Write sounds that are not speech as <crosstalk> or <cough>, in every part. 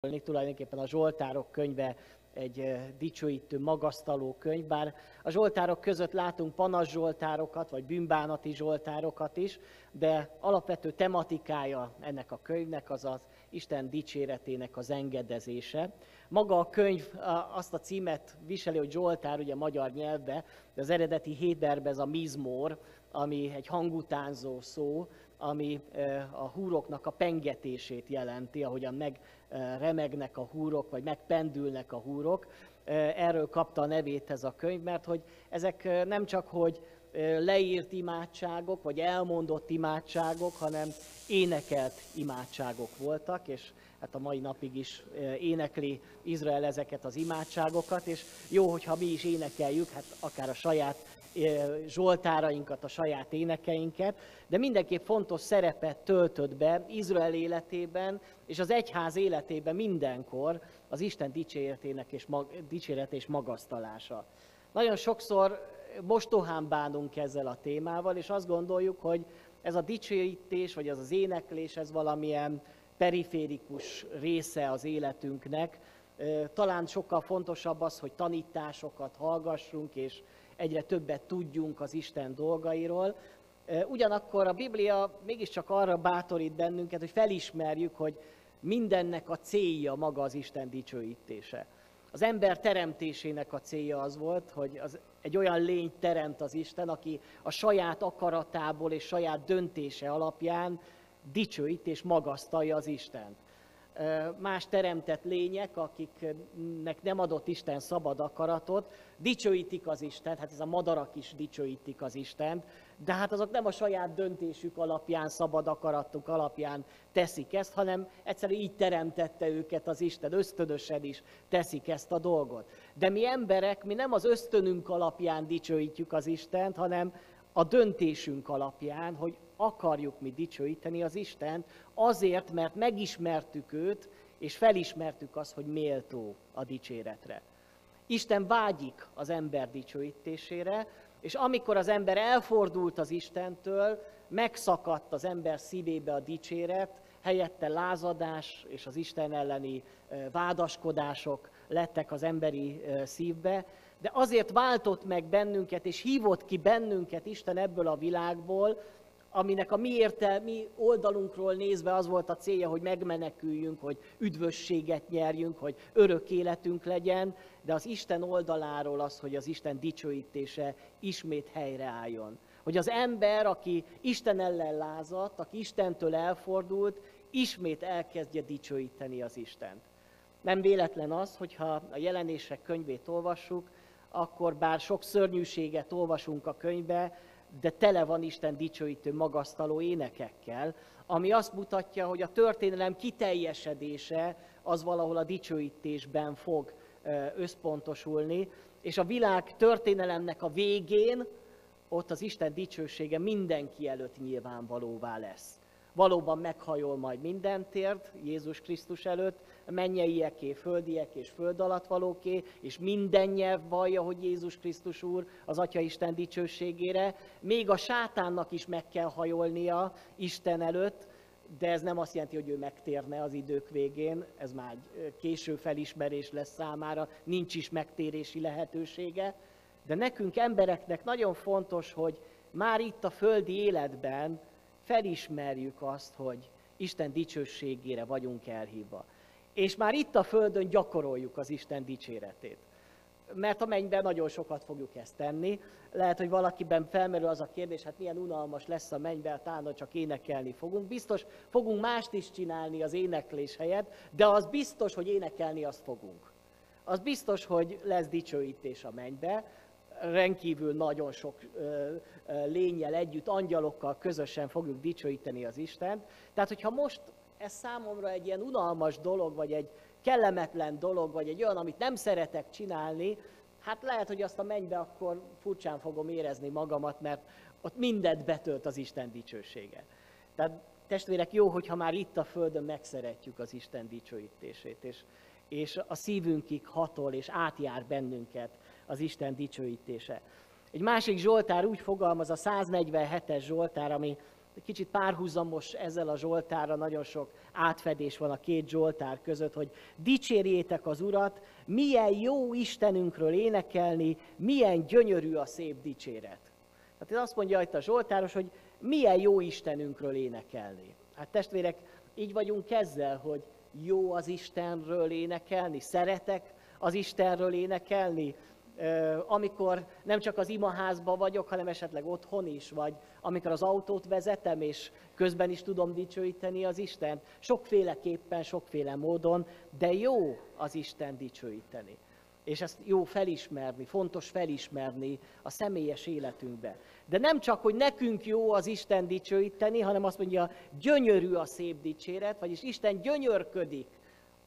tulajdonképpen a Zsoltárok könyve egy dicsőítő, magasztaló könyv, bár a Zsoltárok között látunk panas Zsoltárokat, vagy bűnbánati Zsoltárokat is, de alapvető tematikája ennek a könyvnek az az Isten dicséretének az engedezése. Maga a könyv azt a címet viseli, hogy Zsoltár, ugye magyar nyelvbe, de az eredeti Héberbe ez a mizmor, ami egy hangutánzó szó, ami a húroknak a pengetését jelenti, ahogyan megremegnek a húrok, vagy megpendülnek a húrok. Erről kapta a nevét ez a könyv, mert hogy ezek nem csak, hogy leírt imádságok, vagy elmondott imádságok, hanem énekelt imádságok voltak, és hát a mai napig is énekli Izrael ezeket az imádságokat, és jó, hogyha mi is énekeljük, hát akár a saját zsoltárainkat, a saját énekeinket, de mindenképp fontos szerepet töltött be Izrael életében és az egyház életében mindenkor az Isten dicséretének és mag, dicséret és magasztalása. Nagyon sokszor mostohán bánunk ezzel a témával, és azt gondoljuk, hogy ez a dicsőítés, vagy az az éneklés, ez valamilyen periférikus része az életünknek. Talán sokkal fontosabb az, hogy tanításokat hallgassunk, és egyre többet tudjunk az Isten dolgairól. Ugyanakkor a Biblia mégiscsak arra bátorít bennünket, hogy felismerjük, hogy mindennek a célja maga az Isten dicsőítése. Az ember teremtésének a célja az volt, hogy az egy olyan lényt teremt az Isten, aki a saját akaratából és saját döntése alapján dicsőít és magasztalja az Istent más teremtett lények, akiknek nem adott Isten szabad akaratot, dicsőítik az Istent, hát ez a madarak is dicsőítik az Istent, de hát azok nem a saját döntésük alapján, szabad akaratuk alapján teszik ezt, hanem egyszerűen így teremtette őket az Isten, ösztönösen is teszik ezt a dolgot. De mi emberek, mi nem az ösztönünk alapján dicsőítjük az Istent, hanem a döntésünk alapján, hogy akarjuk mi dicsőíteni az Istent, azért, mert megismertük őt, és felismertük azt, hogy méltó a dicséretre. Isten vágyik az ember dicsőítésére, és amikor az ember elfordult az Istentől, megszakadt az ember szívébe a dicséret, helyette lázadás és az Isten elleni vádaskodások lettek az emberi szívbe, de azért váltott meg bennünket, és hívott ki bennünket Isten ebből a világból, aminek a mi, érte, mi oldalunkról nézve az volt a célja, hogy megmeneküljünk, hogy üdvösséget nyerjünk, hogy örök életünk legyen, de az Isten oldaláról az, hogy az Isten dicsőítése ismét helyreálljon. Hogy az ember, aki Isten ellen lázadt, aki Istentől elfordult, ismét elkezdje dicsőíteni az Istent. Nem véletlen az, hogyha a jelenések könyvét olvassuk, akkor bár sok szörnyűséget olvasunk a könyvbe, de tele van Isten dicsőítő, magasztaló énekekkel, ami azt mutatja, hogy a történelem kiteljesedése az valahol a dicsőítésben fog összpontosulni, és a világ történelemnek a végén ott az Isten dicsősége mindenki előtt nyilvánvalóvá lesz. Valóban meghajol majd minden térd Jézus Krisztus előtt, mennyeieké, földiek és föld alatt valóké, és minden nyelv vallja, hogy Jézus Krisztus Úr az Atya Isten dicsőségére. Még a sátánnak is meg kell hajolnia Isten előtt, de ez nem azt jelenti, hogy ő megtérne az idők végén, ez már egy késő felismerés lesz számára, nincs is megtérési lehetősége. De nekünk embereknek nagyon fontos, hogy már itt a földi életben felismerjük azt, hogy Isten dicsőségére vagyunk elhívva. És már itt a Földön gyakoroljuk az Isten dicséretét. Mert a mennyben nagyon sokat fogjuk ezt tenni. Lehet, hogy valakiben felmerül az a kérdés, hát milyen unalmas lesz a mennyben, talán csak énekelni fogunk. Biztos fogunk mást is csinálni az éneklés helyett, de az biztos, hogy énekelni azt fogunk. Az biztos, hogy lesz dicsőítés a mennybe, rendkívül nagyon sok lényel együtt, angyalokkal közösen fogjuk dicsőíteni az Istent. Tehát, hogyha most ez számomra egy ilyen unalmas dolog, vagy egy kellemetlen dolog, vagy egy olyan, amit nem szeretek csinálni, hát lehet, hogy azt a mennybe akkor furcsán fogom érezni magamat, mert ott mindent betölt az Isten dicsősége. Tehát testvérek, jó, hogyha már itt a Földön megszeretjük az Isten dicsőítését, és, és a szívünkig hatol, és átjár bennünket az Isten dicsőítése. Egy másik Zsoltár úgy fogalmaz, a 147-es Zsoltár, ami kicsit párhuzamos ezzel a Zsoltára, nagyon sok átfedés van a két Zsoltár között, hogy dicsérjétek az Urat, milyen jó Istenünkről énekelni, milyen gyönyörű a szép dicséret. Tehát azt mondja itt a Zsoltáros, hogy milyen jó Istenünkről énekelni. Hát testvérek, így vagyunk ezzel, hogy jó az Istenről énekelni, szeretek az Istenről énekelni, amikor nem csak az imaházban vagyok, hanem esetleg otthon is, vagy amikor az autót vezetem, és közben is tudom dicsőíteni az Isten. Sokféleképpen, sokféle módon, de jó az Isten dicsőíteni. És ezt jó felismerni, fontos felismerni a személyes életünkbe. De nem csak, hogy nekünk jó az Isten dicsőíteni, hanem azt mondja, gyönyörű a szép dicséret, vagyis Isten gyönyörködik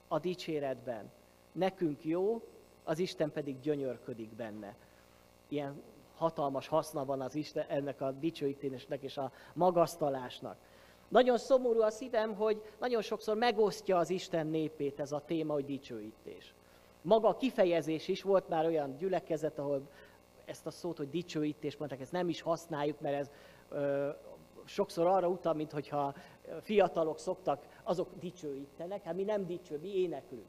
a dicséretben. Nekünk jó, az Isten pedig gyönyörködik benne. Ilyen hatalmas haszna van az Isten, ennek a dicsőítésnek és a magasztalásnak. Nagyon szomorú a szívem, hogy nagyon sokszor megosztja az Isten népét ez a téma, hogy dicsőítés. Maga a kifejezés is volt már olyan gyülekezet, ahol ezt a szót, hogy dicsőítés mondták, ezt nem is használjuk, mert ez ö, sokszor arra utal, mint hogyha fiatalok szoktak, azok dicsőítenek, hát mi nem dicső, mi éneklünk.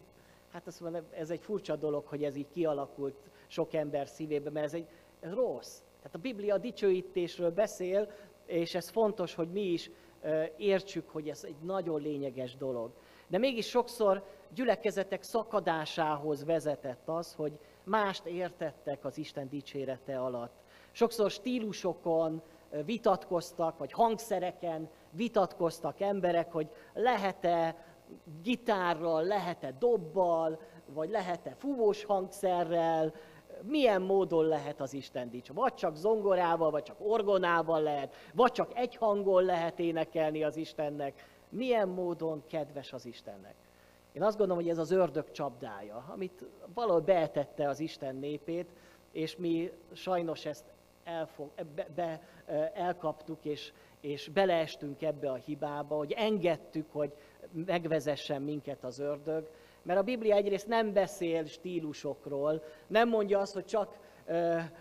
Hát azt mondom, ez egy furcsa dolog, hogy ez így kialakult sok ember szívében, mert ez egy ez rossz. Tehát a Biblia dicsőítésről beszél, és ez fontos, hogy mi is értsük, hogy ez egy nagyon lényeges dolog. De mégis sokszor gyülekezetek szakadásához vezetett az, hogy mást értettek az Isten dicsérete alatt. Sokszor stílusokon vitatkoztak, vagy hangszereken vitatkoztak emberek, hogy lehet-e gitárral, lehet-e dobbal, vagy lehet-e fúvós hangszerrel, milyen módon lehet az Isten dics. Vagy csak zongorával, vagy csak orgonával lehet, vagy csak egy hangon lehet énekelni az Istennek. Milyen módon kedves az Istennek. Én azt gondolom, hogy ez az ördög csapdája, amit valahol beetette az Isten népét, és mi sajnos ezt elfog, be, be, elkaptuk, és, és beleestünk ebbe a hibába, hogy engedtük, hogy megvezessen minket az ördög, mert a Biblia egyrészt nem beszél stílusokról, nem mondja azt, hogy csak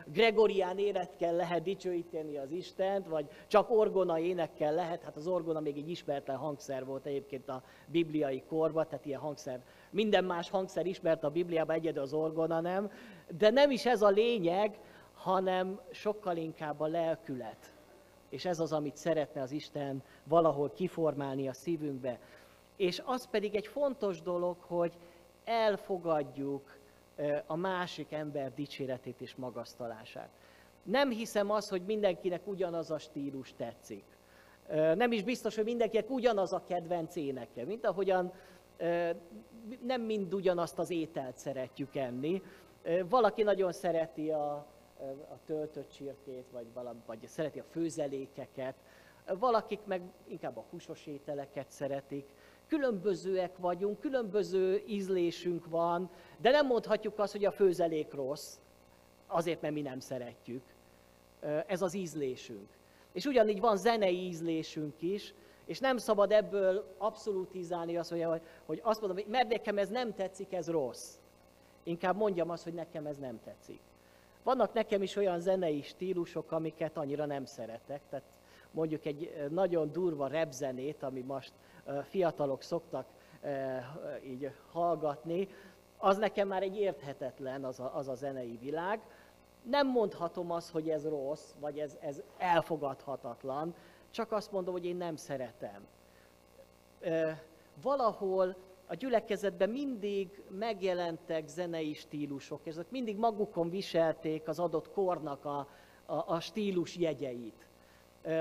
gregorián énekkel lehet dicsőíteni az Istent, vagy csak orgona énekkel lehet, hát az orgona még egy ismeretlen hangszer volt egyébként a bibliai korban, tehát ilyen hangszer, minden más hangszer ismert a Bibliában, egyedül az orgona nem, de nem is ez a lényeg, hanem sokkal inkább a lelkület. És ez az, amit szeretne az Isten valahol kiformálni a szívünkbe és az pedig egy fontos dolog, hogy elfogadjuk a másik ember dicséretét és magasztalását. Nem hiszem azt, hogy mindenkinek ugyanaz a stílus tetszik. Nem is biztos, hogy mindenkinek ugyanaz a kedvenc éneke, mint ahogyan nem mind ugyanazt az ételt szeretjük enni. Valaki nagyon szereti a, a töltött csirkét, vagy, valami, vagy szereti a főzelékeket, valakik meg inkább a húsos ételeket szeretik különbözőek vagyunk, különböző ízlésünk van, de nem mondhatjuk azt, hogy a főzelék rossz, azért, mert mi nem szeretjük. Ez az ízlésünk. És ugyanígy van zenei ízlésünk is, és nem szabad ebből abszolútizálni azt, hogy, hogy azt mondom, hogy mert nekem ez nem tetszik, ez rossz. Inkább mondjam azt, hogy nekem ez nem tetszik. Vannak nekem is olyan zenei stílusok, amiket annyira nem szeretek, tehát mondjuk egy nagyon durva repzenét, ami most fiatalok szoktak így hallgatni, az nekem már egy érthetetlen az a, az a zenei világ. Nem mondhatom azt, hogy ez rossz, vagy ez, ez elfogadhatatlan, csak azt mondom, hogy én nem szeretem. Valahol a gyülekezetben mindig megjelentek zenei stílusok, ezek mindig magukon viselték az adott kornak a, a, a stílus jegyeit.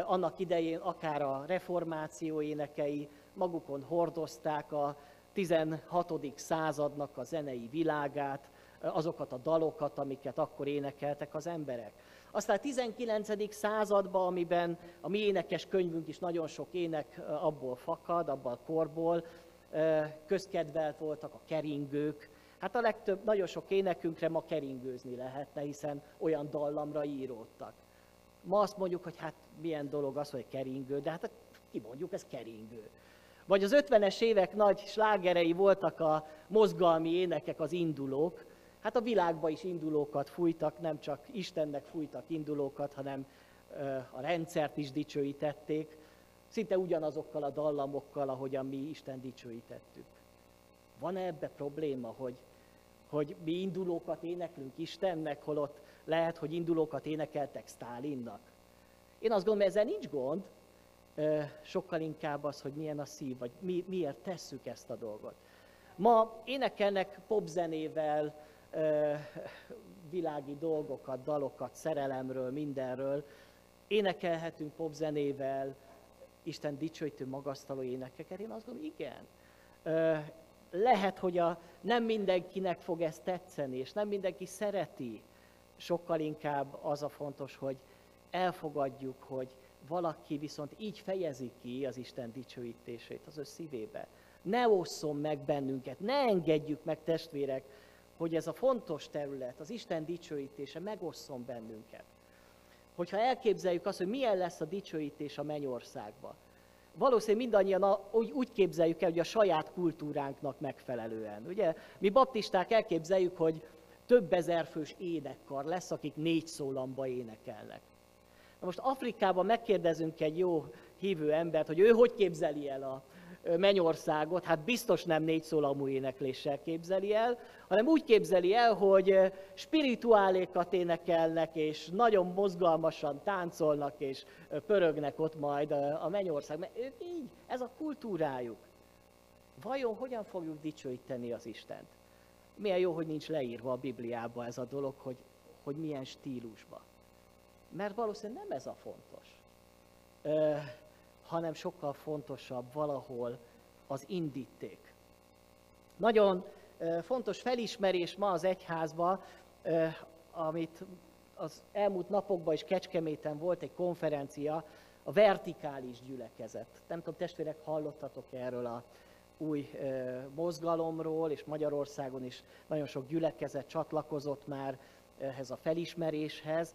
Annak idején akár a reformáció énekei, magukon hordozták a 16. századnak a zenei világát, azokat a dalokat, amiket akkor énekeltek az emberek. Aztán a 19. században, amiben a mi énekes könyvünk is nagyon sok ének abból fakad, abból a korból, közkedvelt voltak a keringők. Hát a legtöbb, nagyon sok énekünkre ma keringőzni lehetne, hiszen olyan dallamra íródtak. Ma azt mondjuk, hogy hát milyen dolog az, hogy keringő, de hát ki mondjuk, ez keringő. Vagy az 50-es évek nagy slágerei voltak a mozgalmi énekek, az indulók. Hát a világban is indulókat fújtak, nem csak Istennek fújtak indulókat, hanem a rendszert is dicsőítették. szinte ugyanazokkal a dallamokkal, ahogyan mi Isten dicsőítettük. Van-e ebbe probléma, hogy, hogy mi indulókat éneklünk Istennek, holott lehet, hogy indulókat énekeltek Stálinnak? Én azt gondolom, ezzel nincs gond, sokkal inkább az, hogy milyen a szív, vagy mi, miért tesszük ezt a dolgot. Ma énekelnek popzenével világi dolgokat, dalokat, szerelemről, mindenről. Énekelhetünk popzenével, Isten dicsőítő, magasztaló énekeket. Én azt gondolom, igen. Lehet, hogy a, nem mindenkinek fog ez tetszeni, és nem mindenki szereti. Sokkal inkább az a fontos, hogy elfogadjuk, hogy valaki viszont így fejezi ki az Isten dicsőítését az ő szívébe. Ne osszon meg bennünket, ne engedjük meg testvérek, hogy ez a fontos terület, az Isten dicsőítése megosszon bennünket. Hogyha elképzeljük azt, hogy milyen lesz a dicsőítés a mennyországba, valószínűleg mindannyian úgy, úgy képzeljük el, hogy a saját kultúránknak megfelelően. Ugye mi baptisták elképzeljük, hogy több ezer fős énekkar lesz, akik négy szólamba énekelnek. Na most Afrikában megkérdezünk egy jó hívő embert, hogy ő hogy képzeli el a mennyországot, hát biztos nem négy szólamú énekléssel képzeli el, hanem úgy képzeli el, hogy spirituálékat énekelnek, és nagyon mozgalmasan táncolnak, és pörögnek ott majd a mennyország. Mert ők így, ez a kultúrájuk. Vajon hogyan fogjuk dicsőíteni az Istent? Milyen jó, hogy nincs leírva a Bibliában ez a dolog, hogy, hogy milyen stílusban. Mert valószínűleg nem ez a fontos, ö, hanem sokkal fontosabb valahol az indíték. Nagyon ö, fontos felismerés ma az egyházban, ö, amit az elmúlt napokban is Kecskeméten volt egy konferencia, a vertikális gyülekezet. Nem tudom, testvérek, hallottatok erről a új mozgalomról, és Magyarországon is nagyon sok gyülekezet csatlakozott már ehhez a felismeréshez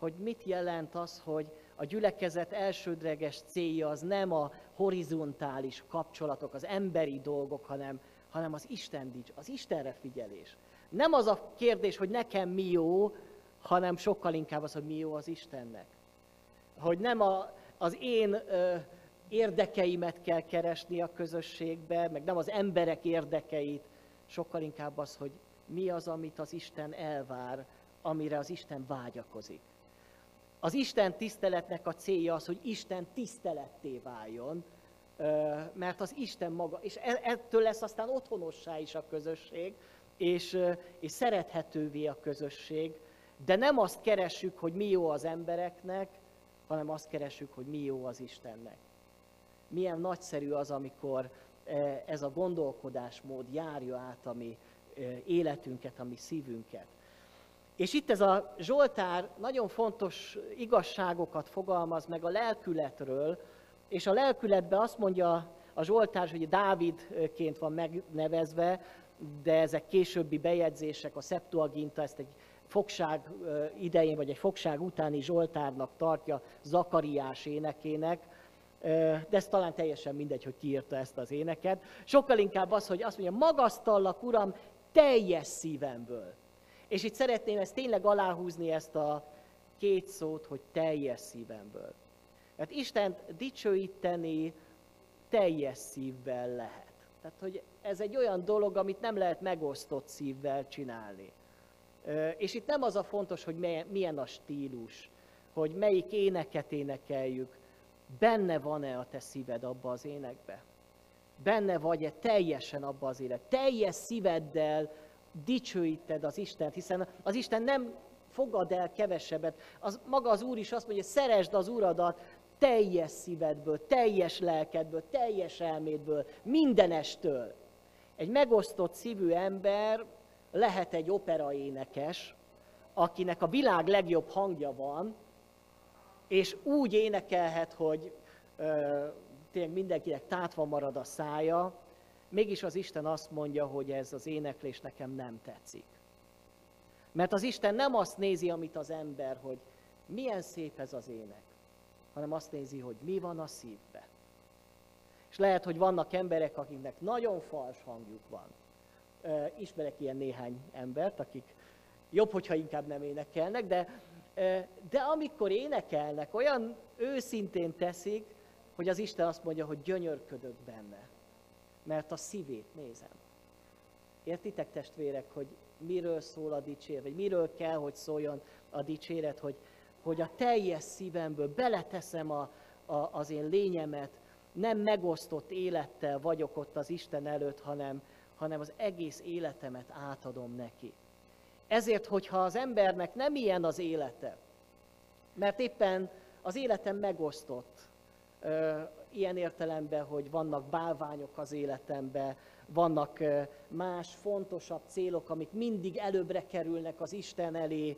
hogy mit jelent az, hogy a gyülekezet elsődleges célja az nem a horizontális kapcsolatok, az emberi dolgok, hanem, hanem az Isten dics, az Istenre figyelés. Nem az a kérdés, hogy nekem mi jó, hanem sokkal inkább az, hogy mi jó az Istennek. Hogy nem a, az én ö, érdekeimet kell keresni a közösségbe, meg nem az emberek érdekeit, sokkal inkább az, hogy mi az, amit az Isten elvár, amire az Isten vágyakozik. Az Isten tiszteletnek a célja az, hogy Isten tiszteletté váljon, mert az Isten maga, és e, ettől lesz aztán otthonossá is a közösség, és, és szerethetővé a közösség, de nem azt keressük, hogy mi jó az embereknek, hanem azt keressük, hogy mi jó az Istennek. Milyen nagyszerű az, amikor ez a gondolkodásmód járja át a mi életünket, a mi szívünket. És itt ez a Zsoltár nagyon fontos igazságokat fogalmaz meg a lelkületről, és a lelkületben azt mondja a Zsoltár, hogy Dávidként van megnevezve, de ezek későbbi bejegyzések, a Septuaginta ezt egy fogság idején, vagy egy fogság utáni Zsoltárnak tartja Zakariás énekének, de ez talán teljesen mindegy, hogy kiírta ezt az éneket. Sokkal inkább az, hogy azt mondja, magasztallak, Uram, teljes szívemből. És itt szeretném ezt tényleg aláhúzni ezt a két szót, hogy teljes szívemből. Mert Isten dicsőíteni teljes szívvel lehet. Tehát, hogy ez egy olyan dolog, amit nem lehet megosztott szívvel csinálni. És itt nem az a fontos, hogy milyen a stílus, hogy melyik éneket énekeljük, benne van-e a te szíved abba az énekbe? Benne vagy-e teljesen abba az élet? Teljes szíveddel dicsőíted az Istent, hiszen az Isten nem fogad el kevesebbet. Az, maga az Úr is azt mondja, szeresd az Uradat teljes szívedből, teljes lelkedből, teljes elmédből, mindenestől. Egy megosztott szívű ember lehet egy operaénekes, akinek a világ legjobb hangja van, és úgy énekelhet, hogy ö, tényleg mindenkinek tátva marad a szája, Mégis az Isten azt mondja, hogy ez az éneklés nekem nem tetszik. Mert az Isten nem azt nézi, amit az ember, hogy milyen szép ez az ének, hanem azt nézi, hogy mi van a szívbe. És lehet, hogy vannak emberek, akiknek nagyon fals hangjuk van. Ismerek ilyen néhány embert, akik jobb, hogyha inkább nem énekelnek, de, de amikor énekelnek, olyan őszintén teszik, hogy az Isten azt mondja, hogy gyönyörködök benne, mert a szívét nézem. Értitek testvérek, hogy miről szól a dicséret, vagy miről kell, hogy szóljon a dicséret, hogy, hogy a teljes szívemből beleteszem a, a, az én lényemet, nem megosztott élettel vagyok ott az Isten előtt, hanem, hanem az egész életemet átadom neki. Ezért, hogyha az embernek nem ilyen az élete, mert éppen az életem megosztott, ilyen értelemben, hogy vannak bálványok az életemben, vannak más fontosabb célok, amik mindig előbbre kerülnek az Isten elé,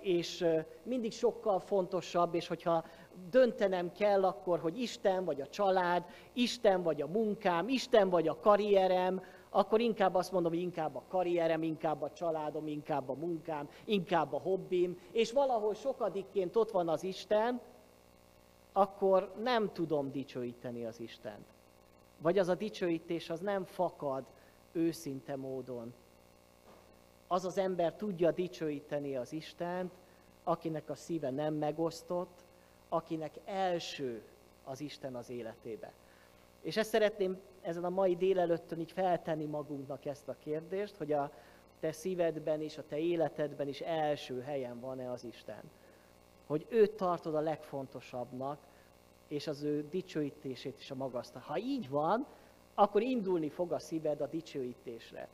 és mindig sokkal fontosabb, és hogyha döntenem kell akkor, hogy Isten vagy a család, Isten vagy a munkám, Isten vagy a karrierem, akkor inkább azt mondom, hogy inkább a karrierem, inkább a családom, inkább a munkám, inkább a hobbim, és valahol sokadikként ott van az Isten, akkor nem tudom dicsőíteni az Istent. Vagy az a dicsőítés az nem fakad őszinte módon. Az az ember tudja dicsőíteni az Istent, akinek a szíve nem megosztott, akinek első az Isten az életébe. És ezt szeretném ezen a mai délelőttön így feltenni magunknak ezt a kérdést, hogy a te szívedben és a te életedben is első helyen van-e az Isten. Hogy őt tartod a legfontosabbnak, és az ő dicsőítését is a magasztal. Ha így van, akkor indulni fog a szíved a dicsőítésre.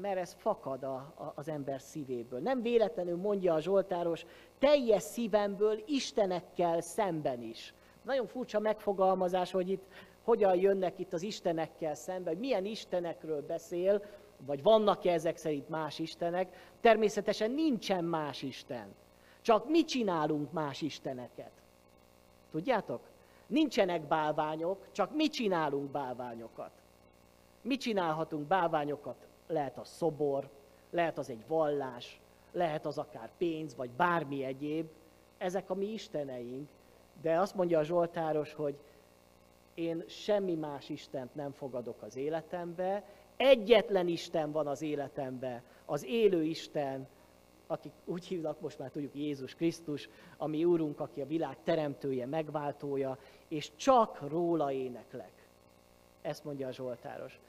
Mert ez fakad a, a, az ember szívéből. Nem véletlenül mondja a Zsoltáros, teljes szívemből Istenekkel szemben is. Nagyon furcsa megfogalmazás, hogy itt hogyan jönnek itt az Istenekkel szemben, milyen Istenekről beszél, vagy vannak-e ezek szerint más Istenek. Természetesen nincsen más Isten. Csak mi csinálunk más Isteneket. Tudjátok? Nincsenek bálványok, csak mi csinálunk bálványokat. Mi csinálhatunk bálványokat? Lehet a szobor, lehet az egy vallás, lehet az akár pénz, vagy bármi egyéb. Ezek a mi isteneink. De azt mondja a Zsoltáros, hogy én semmi más Istent nem fogadok az életembe, egyetlen Isten van az életembe, az élő Isten, akik úgy hívnak, most már tudjuk Jézus Krisztus, ami Úrunk, aki a világ teremtője, megváltója, és csak róla éneklek. Ezt mondja a Zsoltáros.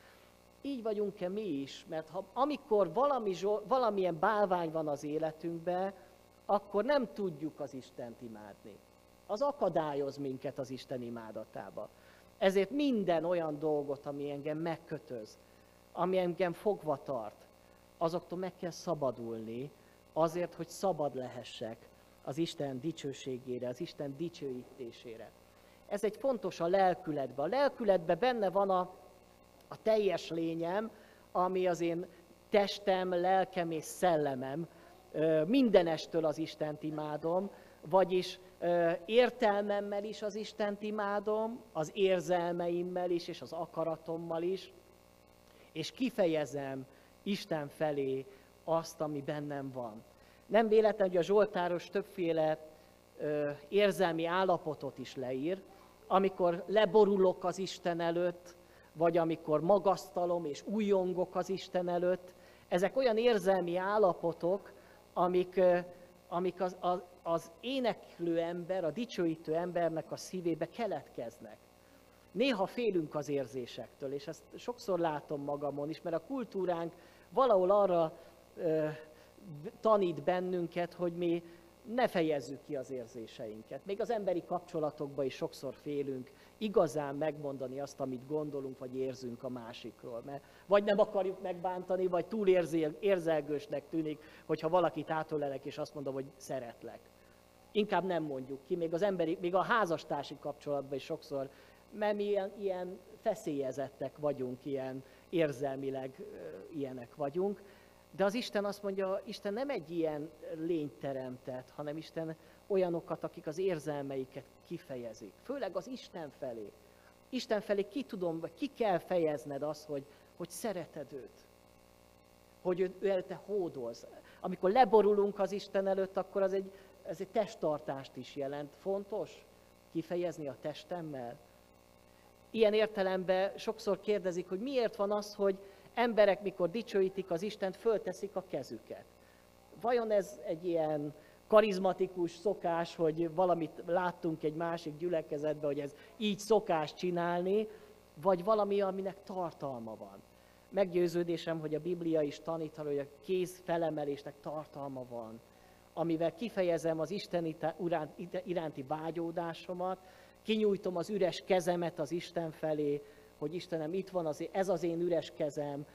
Így vagyunk-e mi is, mert ha, amikor valami, valamilyen bálvány van az életünkben, akkor nem tudjuk az Istent imádni. Az akadályoz minket az Isten imádatába. Ezért minden olyan dolgot, ami engem megkötöz, ami engem fogva tart, azoktól meg kell szabadulni, azért, hogy szabad lehessek az Isten dicsőségére, az Isten dicsőítésére. Ez egy fontos a lelkületben. A lelkületben benne van a, a teljes lényem, ami az én testem, lelkem és szellemem. Mindenestől az Istent imádom, vagyis értelmemmel is az Istent imádom, az érzelmeimmel is, és az akaratommal is, és kifejezem Isten felé azt, ami bennem van. Nem véletlen, hogy a Zsoltáros többféle ö, érzelmi állapotot is leír, amikor leborulok az Isten előtt, vagy amikor magasztalom és újongok az Isten előtt. Ezek olyan érzelmi állapotok, amik, amik az, az, az éneklő ember, a dicsőítő embernek a szívébe keletkeznek. Néha félünk az érzésektől, és ezt sokszor látom magamon is, mert a kultúránk valahol arra ö, tanít bennünket, hogy mi ne fejezzük ki az érzéseinket. Még az emberi kapcsolatokban is sokszor félünk igazán megmondani azt, amit gondolunk, vagy érzünk a másikról. Mert vagy nem akarjuk megbántani, vagy túl érzelgősnek tűnik, hogyha valakit átölelek, és azt mondom, hogy szeretlek. Inkább nem mondjuk ki, még az emberi, még a házastársi kapcsolatban is sokszor, mert mi ilyen, ilyen feszélyezettek vagyunk, ilyen érzelmileg ilyenek vagyunk, de az Isten azt mondja, Isten nem egy ilyen lényt teremtett, hanem Isten olyanokat, akik az érzelmeiket kifejezik. Főleg az Isten felé. Isten felé ki tudom, vagy ki kell fejezned azt, hogy, hogy szereted őt. Hogy ő, ő te hódolsz. Amikor leborulunk az Isten előtt, akkor az egy, ez egy testtartást is jelent. Fontos kifejezni a testemmel. Ilyen értelemben sokszor kérdezik, hogy miért van az, hogy, emberek, mikor dicsőítik az Istent, fölteszik a kezüket. Vajon ez egy ilyen karizmatikus szokás, hogy valamit láttunk egy másik gyülekezetben, hogy ez így szokás csinálni, vagy valami, aminek tartalma van. Meggyőződésem, hogy a Biblia is tanít hogy a kéz felemelésnek tartalma van, amivel kifejezem az Isten iránti vágyódásomat, kinyújtom az üres kezemet az Isten felé, hogy Istenem, itt van az, ez az én üres kezem,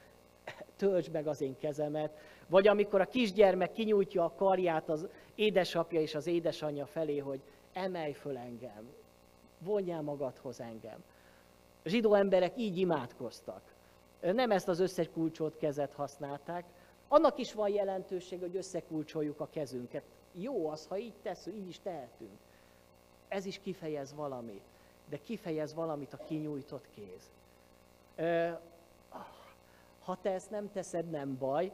töltsd meg az én kezemet. Vagy amikor a kisgyermek kinyújtja a karját az édesapja és az édesanyja felé, hogy emelj föl engem, vonjál magadhoz engem. A zsidó emberek így imádkoztak. Nem ezt az összekulcsolt kezet használták. Annak is van jelentőség, hogy összekulcsoljuk a kezünket. Jó az, ha így teszünk, így is tehetünk. Ez is kifejez valamit, de kifejez valamit a kinyújtott kéz. Ha te ezt nem teszed, nem baj,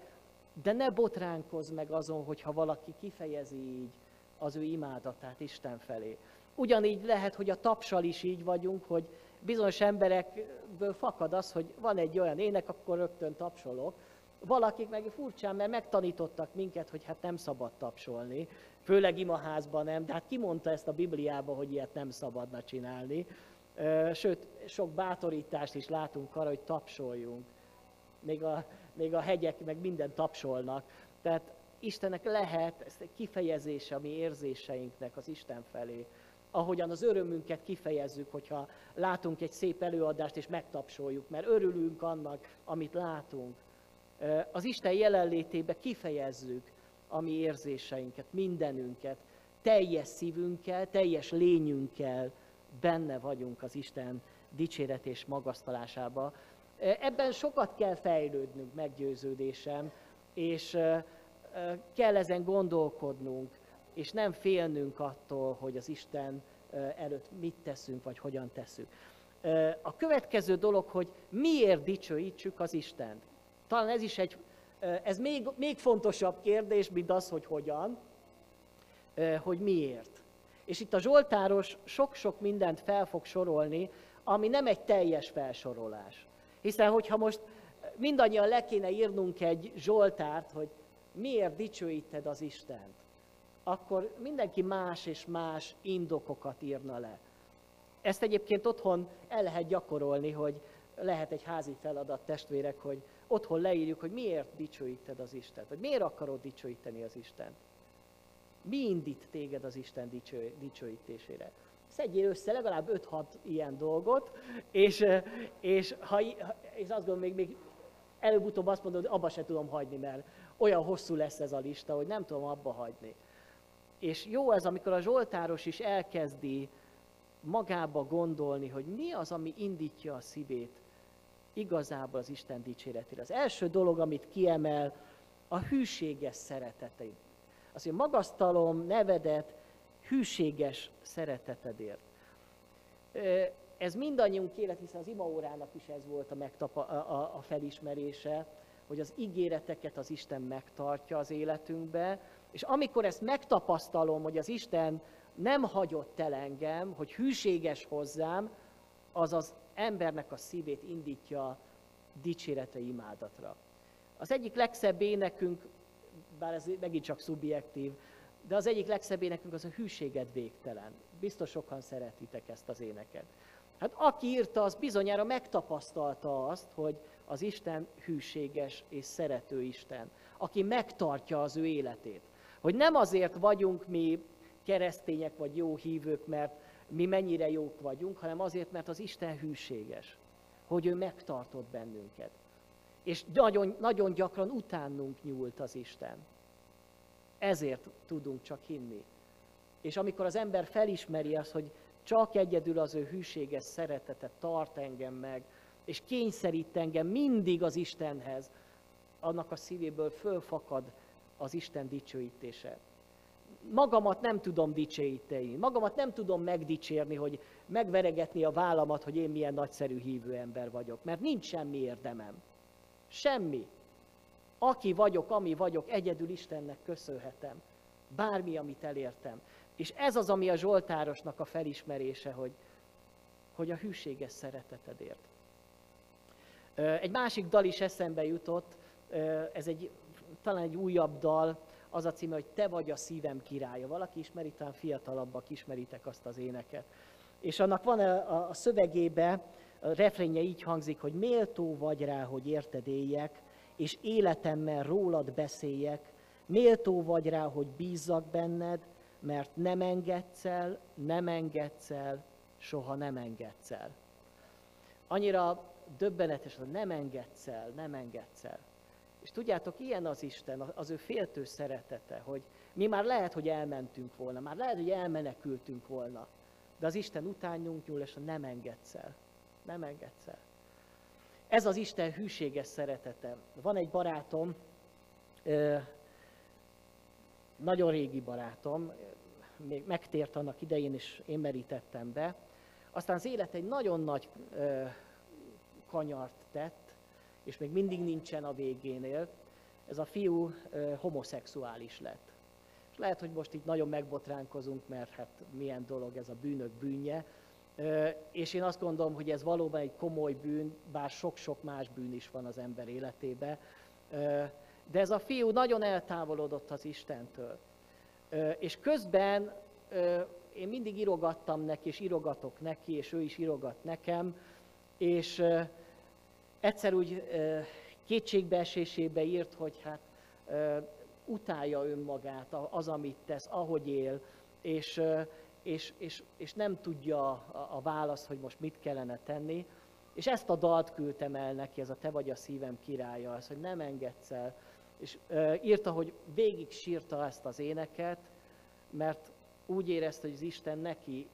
de ne botránkozz meg azon, hogyha valaki kifejezi így az ő imádatát Isten felé. Ugyanígy lehet, hogy a tapsal is így vagyunk, hogy bizonyos emberekből fakad az, hogy van egy olyan ének, akkor rögtön tapsolok. Valakik meg furcsán, mert megtanítottak minket, hogy hát nem szabad tapsolni, főleg imaházban nem, de hát ki mondta ezt a Bibliába, hogy ilyet nem szabadna csinálni. Sőt, sok bátorítást is látunk arra, hogy tapsoljunk. Még a, még a hegyek meg minden tapsolnak. Tehát Istennek lehet ez egy kifejezése a mi érzéseinknek az Isten felé. Ahogyan az örömünket kifejezzük, hogyha látunk egy szép előadást és megtapsoljuk, mert örülünk annak, amit látunk. Az Isten jelenlétébe kifejezzük a mi érzéseinket, mindenünket, teljes szívünkkel, teljes lényünkkel benne vagyunk az Isten dicséret és magasztalásába. Ebben sokat kell fejlődnünk, meggyőződésem, és kell ezen gondolkodnunk, és nem félnünk attól, hogy az Isten előtt mit teszünk, vagy hogyan teszünk. A következő dolog, hogy miért dicsőítsük az Istent. Talán ez is egy, ez még, még fontosabb kérdés, mint az, hogy hogyan, hogy miért. És itt a Zsoltáros sok-sok mindent fel fog sorolni, ami nem egy teljes felsorolás. Hiszen, hogyha most mindannyian le kéne írnunk egy Zsoltárt, hogy miért dicsőíted az Istent, akkor mindenki más és más indokokat írna le. Ezt egyébként otthon el lehet gyakorolni, hogy lehet egy házi feladat testvérek, hogy otthon leírjuk, hogy miért dicsőíted az Istent, vagy miért akarod dicsőíteni az Istent. Mi indít téged az Isten dicső, dicsőítésére? Szedjél össze legalább 5-6 ilyen dolgot, és, és, ha, és azt gondolom, még, még előbb-utóbb azt mondod, hogy abba se tudom hagyni, mert olyan hosszú lesz ez a lista, hogy nem tudom abba hagyni. És jó ez, amikor a Zsoltáros is elkezdi magába gondolni, hogy mi az, ami indítja a szívét igazából az Isten dicséretére. Az első dolog, amit kiemel, a hűséges szeretetei. Az, hogy magasztalom nevedet hűséges szeretetedért. Ez mindannyiunk élet, hiszen az imaórának is ez volt a, megtapa, a, a felismerése, hogy az ígéreteket az Isten megtartja az életünkbe, és amikor ezt megtapasztalom, hogy az Isten nem hagyott el engem, hogy hűséges hozzám, az az embernek a szívét indítja dicsérete imádatra. Az egyik legszebb énekünk, bár ez megint csak szubjektív, de az egyik legszebb énekünk az a hűséged végtelen. Biztos sokan szeretitek ezt az éneket. Hát aki írta, az bizonyára megtapasztalta azt, hogy az Isten hűséges és szerető Isten, aki megtartja az ő életét. Hogy nem azért vagyunk mi keresztények vagy jó hívők, mert mi mennyire jók vagyunk, hanem azért, mert az Isten hűséges, hogy ő megtartott bennünket. És nagyon, nagyon gyakran utánunk nyúlt az Isten. Ezért tudunk csak hinni. És amikor az ember felismeri azt, hogy csak egyedül az ő hűséges szeretete tart engem meg, és kényszerít engem mindig az Istenhez, annak a szívéből fölfakad az Isten dicsőítése. Magamat nem tudom dicsőíteni, magamat nem tudom megdicsérni, hogy megveregetni a vállamat, hogy én milyen nagyszerű hívő ember vagyok, mert nincs semmi érdemem. Semmi. Aki vagyok, ami vagyok, egyedül Istennek köszönhetem. Bármi, amit elértem. És ez az, ami a Zsoltárosnak a felismerése, hogy, hogy a hűséges szeretetedért. Egy másik dal is eszembe jutott, ez egy talán egy újabb dal, az a címe, hogy Te vagy a szívem királya. Valaki ismeri, talán fiatalabbak ismeritek azt az éneket. És annak van a, szövegébe, a refrénje így hangzik, hogy méltó vagy rá, hogy érted éljek, és életemmel rólad beszéljek, méltó vagy rá, hogy bízzak benned, mert nem engedsz el, nem engedsz el, soha nem engedsz el. Annyira döbbenetes, hogy nem engedsz el, nem engedsz el. És tudjátok, ilyen az Isten, az ő féltő szeretete, hogy mi már lehet, hogy elmentünk volna, már lehet, hogy elmenekültünk volna, de az Isten utánunk nyúl, és nem engedsz el. Nem engedsz el. Ez az Isten hűséges szeretete. Van egy barátom, nagyon régi barátom, még megtért annak idején, és én merítettem be. Aztán az élet egy nagyon nagy kanyart tett, és még mindig nincsen a végénél. Ez a fiú homoszexuális lett. És lehet, hogy most itt nagyon megbotránkozunk, mert hát milyen dolog ez a bűnök bűnje. És én azt gondolom, hogy ez valóban egy komoly bűn, bár sok-sok más bűn is van az ember életébe. De ez a fiú nagyon eltávolodott az Istentől. És közben én mindig írogattam neki, és írogatok neki, és ő is írogat nekem, és egyszer úgy kétségbeesésébe írt, hogy hát utálja önmagát, az, amit tesz, ahogy él, és, és, és, és nem tudja a, a választ, hogy most mit kellene tenni. És ezt a dalt küldtem el neki, ez a Te vagy a szívem királya, ez, hogy nem engedsz el. És uh, írta, hogy végig sírta ezt az éneket, mert úgy érezte, hogy az Isten neki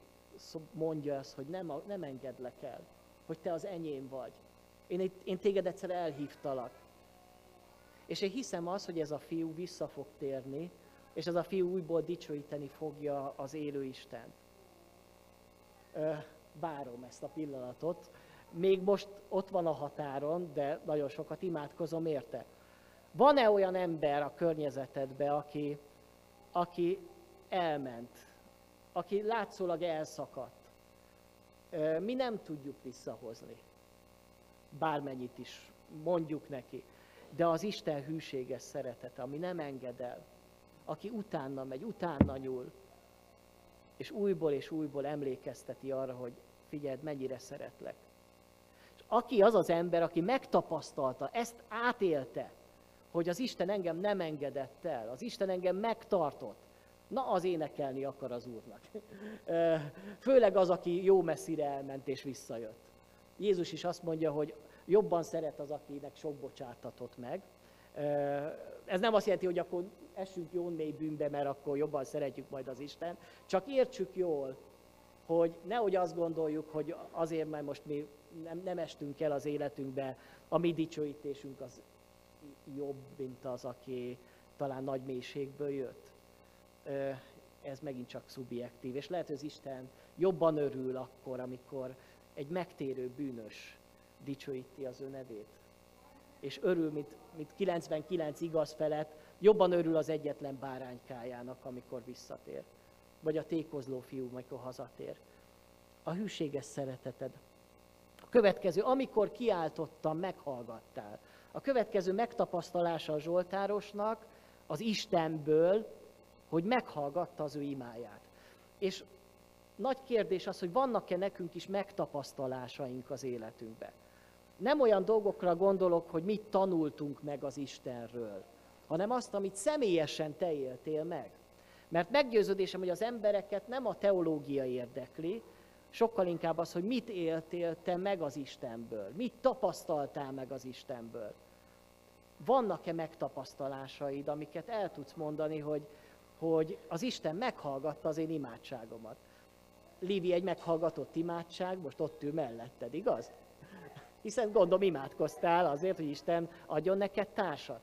mondja ezt, hogy nem, nem engedlek el, hogy te az enyém vagy. Én, én téged egyszer elhívtalak. És én hiszem az, hogy ez a fiú vissza fog térni, és ez a fiú újból dicsőíteni fogja az élő Istent. Várom ezt a pillanatot. Még most ott van a határon, de nagyon sokat imádkozom érte. Van-e olyan ember a környezetedbe, aki, aki elment, aki látszólag elszakadt? Mi nem tudjuk visszahozni bármennyit is mondjuk neki. De az Isten hűséges szeretete, ami nem enged el, aki utána megy, utána nyúl, és újból és újból emlékezteti arra, hogy figyeld, mennyire szeretlek. És aki az az ember, aki megtapasztalta, ezt átélte, hogy az Isten engem nem engedett el, az Isten engem megtartott, na az énekelni akar az Úrnak. <laughs> Főleg az, aki jó messzire elment és visszajött. Jézus is azt mondja, hogy jobban szeret az, akinek sok bocsátatott meg. Ez nem azt jelenti, hogy akkor essünk jó mély bűnbe, mert akkor jobban szeretjük majd az Isten. Csak értsük jól, hogy nehogy azt gondoljuk, hogy azért, mert most mi nem, nem estünk el az életünkbe, a mi dicsőítésünk az jobb, mint az, aki talán nagy mélységből jött. Ez megint csak szubjektív, és lehet, hogy az Isten jobban örül akkor, amikor egy megtérő bűnös dicsőíti az ő nevét. És örül, mint, mint 99 igaz felett, jobban örül az egyetlen báránykájának, amikor visszatér. Vagy a tékozló fiú, amikor hazatér. A hűséges szereteted. A következő, amikor kiáltottam, meghallgattál. A következő megtapasztalása a Zsoltárosnak az Istenből, hogy meghallgatta az ő imáját. És nagy kérdés az, hogy vannak-e nekünk is megtapasztalásaink az életünkben. Nem olyan dolgokra gondolok, hogy mit tanultunk meg az Istenről, hanem azt, amit személyesen te éltél meg. Mert meggyőződésem, hogy az embereket nem a teológia érdekli, sokkal inkább az, hogy mit éltél te meg az Istenből, mit tapasztaltál meg az Istenből. Vannak-e megtapasztalásaid, amiket el tudsz mondani, hogy, hogy az Isten meghallgatta az én imádságomat. Lívi egy meghallgatott imádság, most ott ül melletted, igaz? Hiszen gondolom imádkoztál azért, hogy Isten adjon neked társat.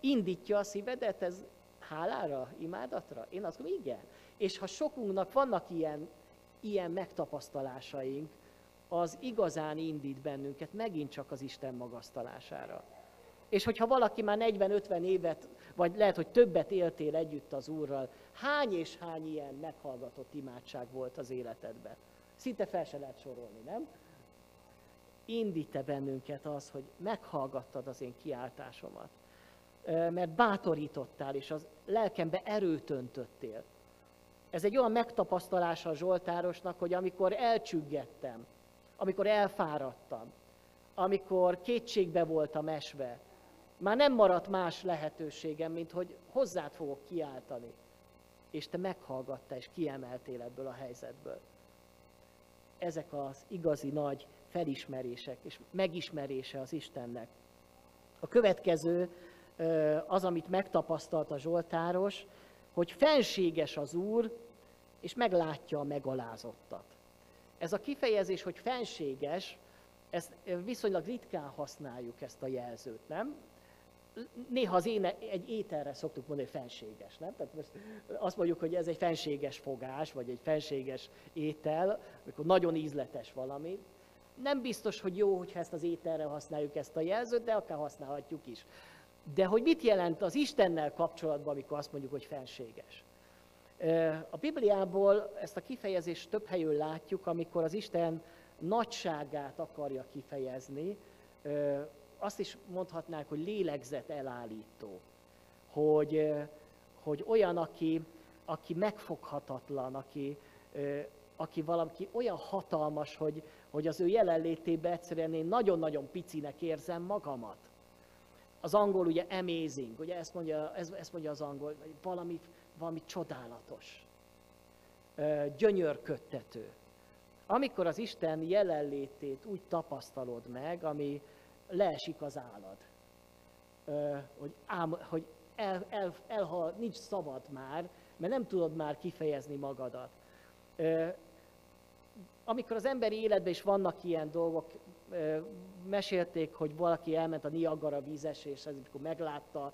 Indítja a szívedet ez hálára, imádatra? Én azt mondom, igen. És ha sokunknak vannak ilyen, ilyen megtapasztalásaink, az igazán indít bennünket megint csak az Isten magasztalására. És hogyha valaki már 40-50 évet, vagy lehet, hogy többet éltél együtt az Úrral, hány és hány ilyen meghallgatott imádság volt az életedben? Szinte fel se lehet sorolni, nem? indít-e bennünket az, hogy meghallgattad az én kiáltásomat. Mert bátorítottál, és az lelkembe erőt öntöttél. Ez egy olyan megtapasztalása a Zsoltárosnak, hogy amikor elcsüggettem, amikor elfáradtam, amikor kétségbe voltam esve, már nem maradt más lehetőségem, mint hogy hozzád fogok kiáltani. És te meghallgattál és kiemeltél ebből a helyzetből. Ezek az igazi nagy felismerések és megismerése az Istennek. A következő az, amit megtapasztalt a Zsoltáros, hogy fenséges az Úr, és meglátja a megalázottat. Ez a kifejezés, hogy fenséges, ezt viszonylag ritkán használjuk ezt a jelzőt, nem? Néha az éne, egy ételre szoktuk mondani, hogy fenséges, nem? Tehát most azt mondjuk, hogy ez egy fenséges fogás, vagy egy fenséges étel, amikor nagyon ízletes valami. Nem biztos, hogy jó, hogyha ezt az ételre használjuk ezt a jelzőt, de akár használhatjuk is. De hogy mit jelent az Istennel kapcsolatban, amikor azt mondjuk, hogy fenséges? A Bibliából ezt a kifejezést több helyről látjuk, amikor az Isten nagyságát akarja kifejezni, azt is mondhatnánk, hogy lélegzet elállító, hogy, hogy olyan, aki, aki megfoghatatlan, aki, aki valaki olyan hatalmas, hogy, hogy az ő jelenlétében egyszerűen én nagyon-nagyon picinek érzem magamat. Az angol ugye amazing, ugye ezt mondja, ezt, ezt mondja az angol, valami, valami csodálatos, gyönyörködtető. Amikor az Isten jelenlétét úgy tapasztalod meg, ami leesik az állad, hogy, ám, hogy el, el, elhal, nincs szabad már, mert nem tudod már kifejezni magadat. Amikor az emberi életben is vannak ilyen dolgok, mesélték, hogy valaki elment a Niagara vízeséshez, és amikor meglátta,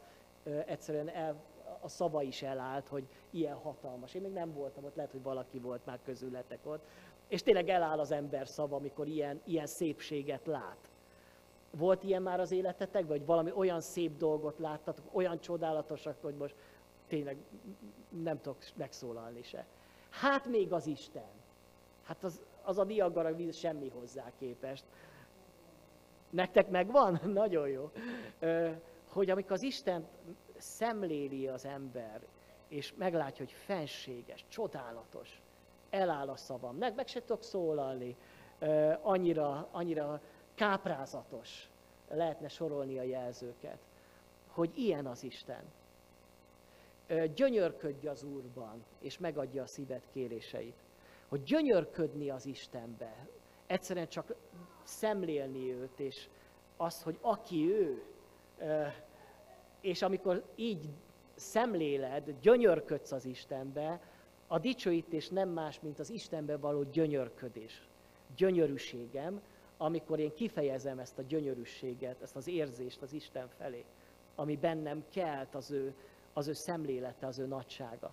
egyszerűen el, a szava is elállt, hogy ilyen hatalmas. Én még nem voltam ott, lehet, hogy valaki volt már közületek ott. És tényleg eláll az ember szava, amikor ilyen, ilyen szépséget lát. Volt ilyen már az életetek, vagy valami olyan szép dolgot láttatok, olyan csodálatosak, hogy most tényleg nem tudok megszólalni se. Hát még az Isten. Hát az, az a Niagara víz semmi hozzá képest. Nektek megvan? <laughs> Nagyon jó. Hogy amikor az Isten szemléli az ember, és meglátja, hogy fenséges, csodálatos, eláll a szavam, meg, meg se tudok szólalni, annyira, annyira káprázatos, lehetne sorolni a jelzőket, hogy ilyen az Isten. Gyönyörködj az Úrban, és megadja a szíved kéréseit. Hogy gyönyörködni az Istenbe, egyszerűen csak szemlélni őt, és az, hogy aki ő, és amikor így szemléled, gyönyörködsz az Istenbe, a dicsőítés nem más, mint az Istenbe való gyönyörködés, gyönyörűségem, amikor én kifejezem ezt a gyönyörűséget, ezt az érzést az Isten felé, ami bennem kelt az ő, az ő szemlélete, az ő nagysága.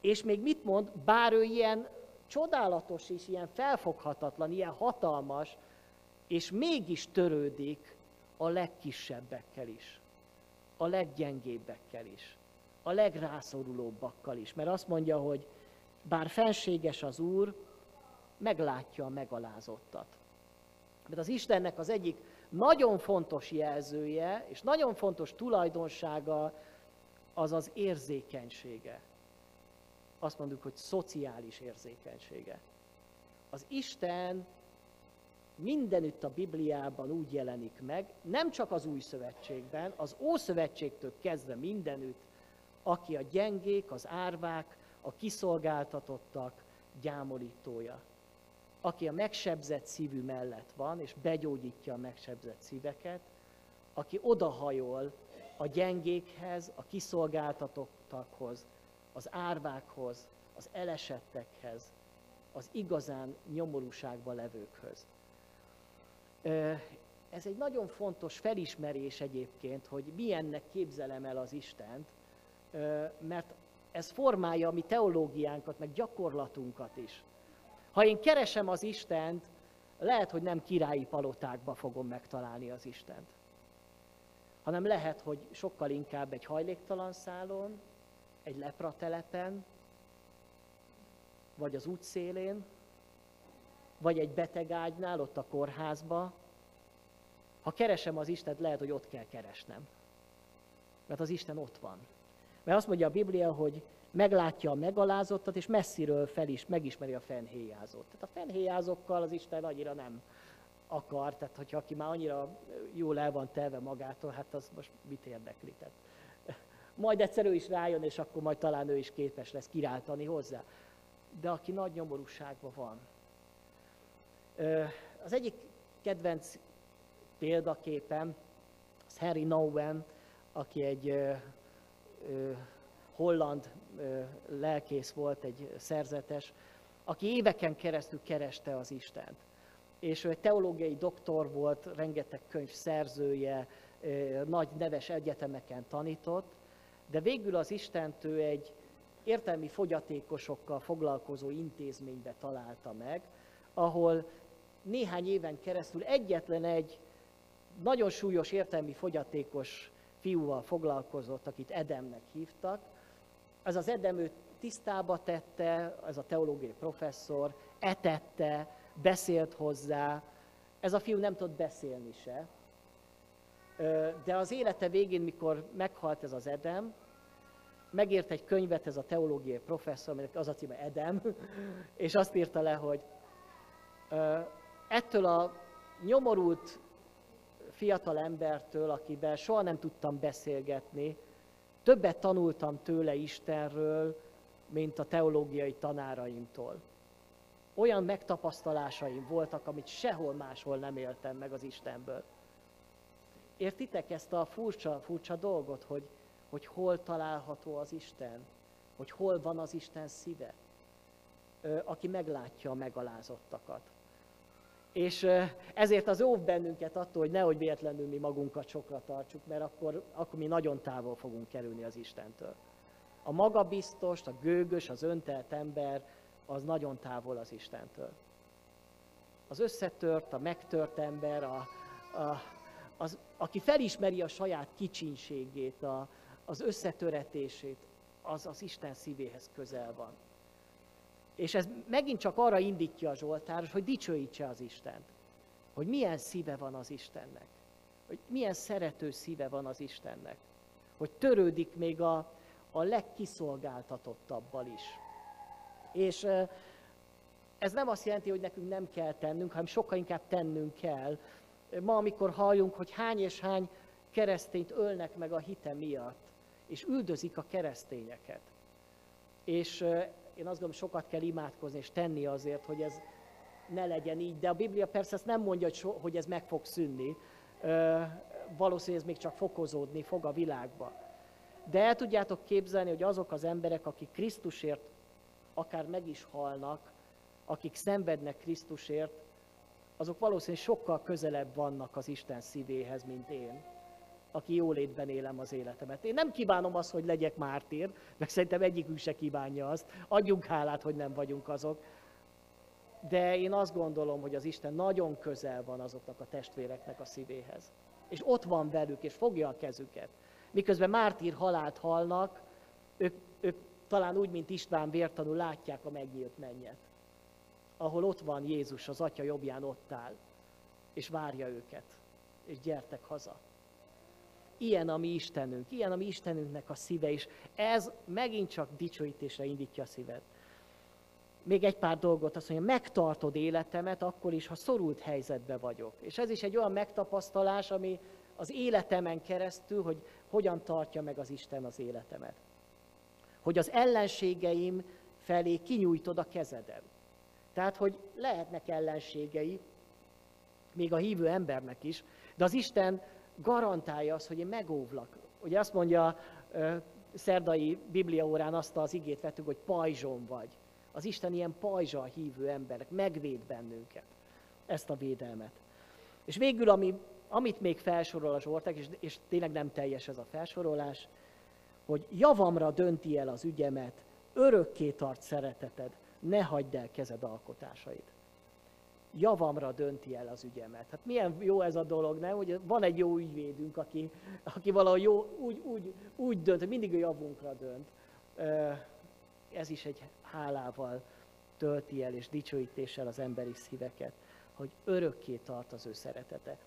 És még mit mond, bár ő ilyen csodálatos és ilyen felfoghatatlan, ilyen hatalmas, és mégis törődik a legkisebbekkel is, a leggyengébbekkel is, a legrászorulóbbakkal is. Mert azt mondja, hogy bár fenséges az Úr, meglátja a megalázottat. Mert az Istennek az egyik nagyon fontos jelzője, és nagyon fontos tulajdonsága az az érzékenysége. Azt mondjuk, hogy szociális érzékenysége. Az Isten mindenütt a Bibliában úgy jelenik meg, nem csak az új szövetségben, az Ószövetségtől kezdve mindenütt, aki a gyengék, az árvák, a kiszolgáltatottak gyámolítója aki a megsebzett szívű mellett van, és begyógyítja a megsebzett szíveket, aki odahajol a gyengékhez, a kiszolgáltatottakhoz, az árvákhoz, az elesettekhez, az igazán nyomorúságban levőkhöz. Ez egy nagyon fontos felismerés egyébként, hogy milyennek képzelem el az Istent, mert ez formálja a mi teológiánkat, meg gyakorlatunkat is. Ha én keresem az Istent, lehet, hogy nem királyi palotákba fogom megtalálni az Istent, hanem lehet, hogy sokkal inkább egy hajléktalan szálon, egy lepratelepen, vagy az útszélén, vagy egy betegágynál, ott a kórházba. Ha keresem az Istent, lehet, hogy ott kell keresnem. Mert az Isten ott van. Mert azt mondja a Biblia, hogy meglátja a megalázottat, és messziről fel is megismeri a fenhéjázót. Tehát a fenhéjázókkal az Isten annyira nem akar, tehát hogyha aki már annyira jól el van telve magától, hát az most mit érdekli. Tehát, majd egyszer ő is rájön, és akkor majd talán ő is képes lesz királtani hozzá. De aki nagy nyomorúságban van. Az egyik kedvenc példaképem, az Harry Nowen, aki egy holland lelkész volt, egy szerzetes, aki éveken keresztül kereste az Istent. És ő egy teológiai doktor volt, rengeteg könyv szerzője, nagy neves egyetemeken tanított, de végül az Istent ő egy értelmi fogyatékosokkal foglalkozó intézménybe találta meg, ahol néhány éven keresztül egyetlen egy nagyon súlyos értelmi fogyatékos fiúval foglalkozott, akit Edemnek hívtak. Ez az Edem őt tisztába tette, ez a teológiai professzor, etette, beszélt hozzá. Ez a fiú nem tudott beszélni se. De az élete végén, mikor meghalt ez az Edem, megírt egy könyvet ez a teológiai professzor, aminek az a címe Edem, <laughs> és azt írta le, hogy ettől a nyomorult fiatal embertől, akivel soha nem tudtam beszélgetni, többet tanultam tőle Istenről, mint a teológiai tanáraimtól. Olyan megtapasztalásaim voltak, amit sehol máshol nem éltem meg az Istenből. Értitek ezt a furcsa, furcsa dolgot, hogy, hogy hol található az Isten? Hogy hol van az Isten szíve? Aki meglátja a megalázottakat. És ezért az óv bennünket attól, hogy nehogy véletlenül mi magunkat sokra tartsuk, mert akkor, akkor mi nagyon távol fogunk kerülni az Istentől. A magabiztos, a gőgös, az öntelt ember, az nagyon távol az Istentől. Az összetört, a megtört ember, a, a, az, aki felismeri a saját kicsinségét, a, az összetöretését, az az Isten szívéhez közel van. És ez megint csak arra indítja a Zsoltáros, hogy dicsőítse az Istent. Hogy milyen szíve van az Istennek. Hogy milyen szerető szíve van az Istennek. Hogy törődik még a, a legkiszolgáltatottabbal is. És ez nem azt jelenti, hogy nekünk nem kell tennünk, hanem sokkal inkább tennünk kell. Ma, amikor halljunk, hogy hány és hány keresztényt ölnek meg a hite miatt, és üldözik a keresztényeket. És én azt gondolom, sokat kell imádkozni és tenni azért, hogy ez ne legyen így. De a Biblia persze ezt nem mondja, hogy, ez meg fog szűnni. Valószínűleg ez még csak fokozódni fog a világba. De el tudjátok képzelni, hogy azok az emberek, akik Krisztusért akár meg is halnak, akik szenvednek Krisztusért, azok valószínűleg sokkal közelebb vannak az Isten szívéhez, mint én aki jólétben élem az életemet. Én nem kívánom azt, hogy legyek mártír, meg szerintem egyikünk se kívánja azt. Adjunk hálát, hogy nem vagyunk azok. De én azt gondolom, hogy az Isten nagyon közel van azoknak a testvéreknek a szívéhez. És ott van velük, és fogja a kezüket. Miközben mártír halált halnak, ők, ők talán úgy, mint István vértanú látják a megnyílt mennyet. Ahol ott van Jézus, az Atya jobbján ott áll, és várja őket, és gyertek haza. Ilyen a mi Istenünk, ilyen a mi Istenünknek a szíve is. Ez megint csak dicsőítésre indítja a szíved. Még egy pár dolgot azt mondja, megtartod életemet akkor is, ha szorult helyzetbe vagyok. És ez is egy olyan megtapasztalás, ami az életemen keresztül, hogy hogyan tartja meg az Isten az életemet. Hogy az ellenségeim felé kinyújtod a kezedem. Tehát, hogy lehetnek ellenségei, még a hívő embernek is, de az Isten garantálja azt, hogy én megóvlak. Ugye azt mondja szerdai bibliaórán azt az igét vettük, hogy pajzson vagy. Az Isten ilyen pajzsa a hívő emberek, megvéd bennünket ezt a védelmet. És végül, ami, amit még felsorol a Zsolták, és, és tényleg nem teljes ez a felsorolás, hogy javamra dönti el az ügyemet, örökké tart szereteted, ne hagyd el kezed alkotásait javamra dönti el az ügyemet. Hát milyen jó ez a dolog, nem? Hogy van egy jó ügyvédünk, aki, aki valahogy jó, úgy, úgy, úgy dönt, hogy mindig a javunkra dönt. Ez is egy hálával tölti el és dicsőítéssel az emberi szíveket, hogy örökké tart az ő szeretete.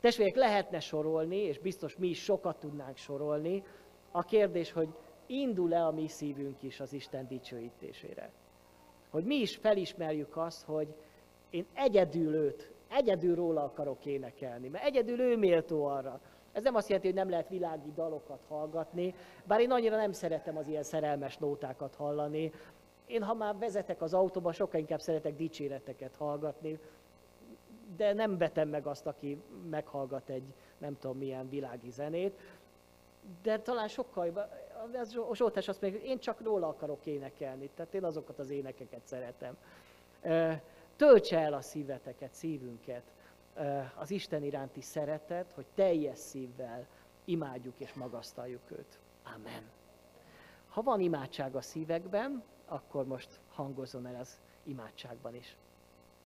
Testvérek, lehetne sorolni, és biztos mi is sokat tudnánk sorolni, a kérdés, hogy indul-e a mi szívünk is az Isten dicsőítésére. Hogy mi is felismerjük azt, hogy én egyedül őt, egyedül róla akarok énekelni, mert egyedül ő méltó arra. Ez nem azt jelenti, hogy nem lehet világi dalokat hallgatni, bár én annyira nem szeretem az ilyen szerelmes nótákat hallani. Én, ha már vezetek az autóba, sokkal inkább szeretek dicséreteket hallgatni, de nem vetem meg azt, aki meghallgat egy nem tudom milyen világi zenét. De talán sokkal, az Zsoltás azt mondja, hogy én csak róla akarok énekelni, tehát én azokat az énekeket szeretem. Töltse el a szíveteket, szívünket az Isten iránti szeretet, hogy teljes szívvel imádjuk és magasztaljuk őt. Amen. Ha van imádság a szívekben, akkor most hangozzon el az imádságban is.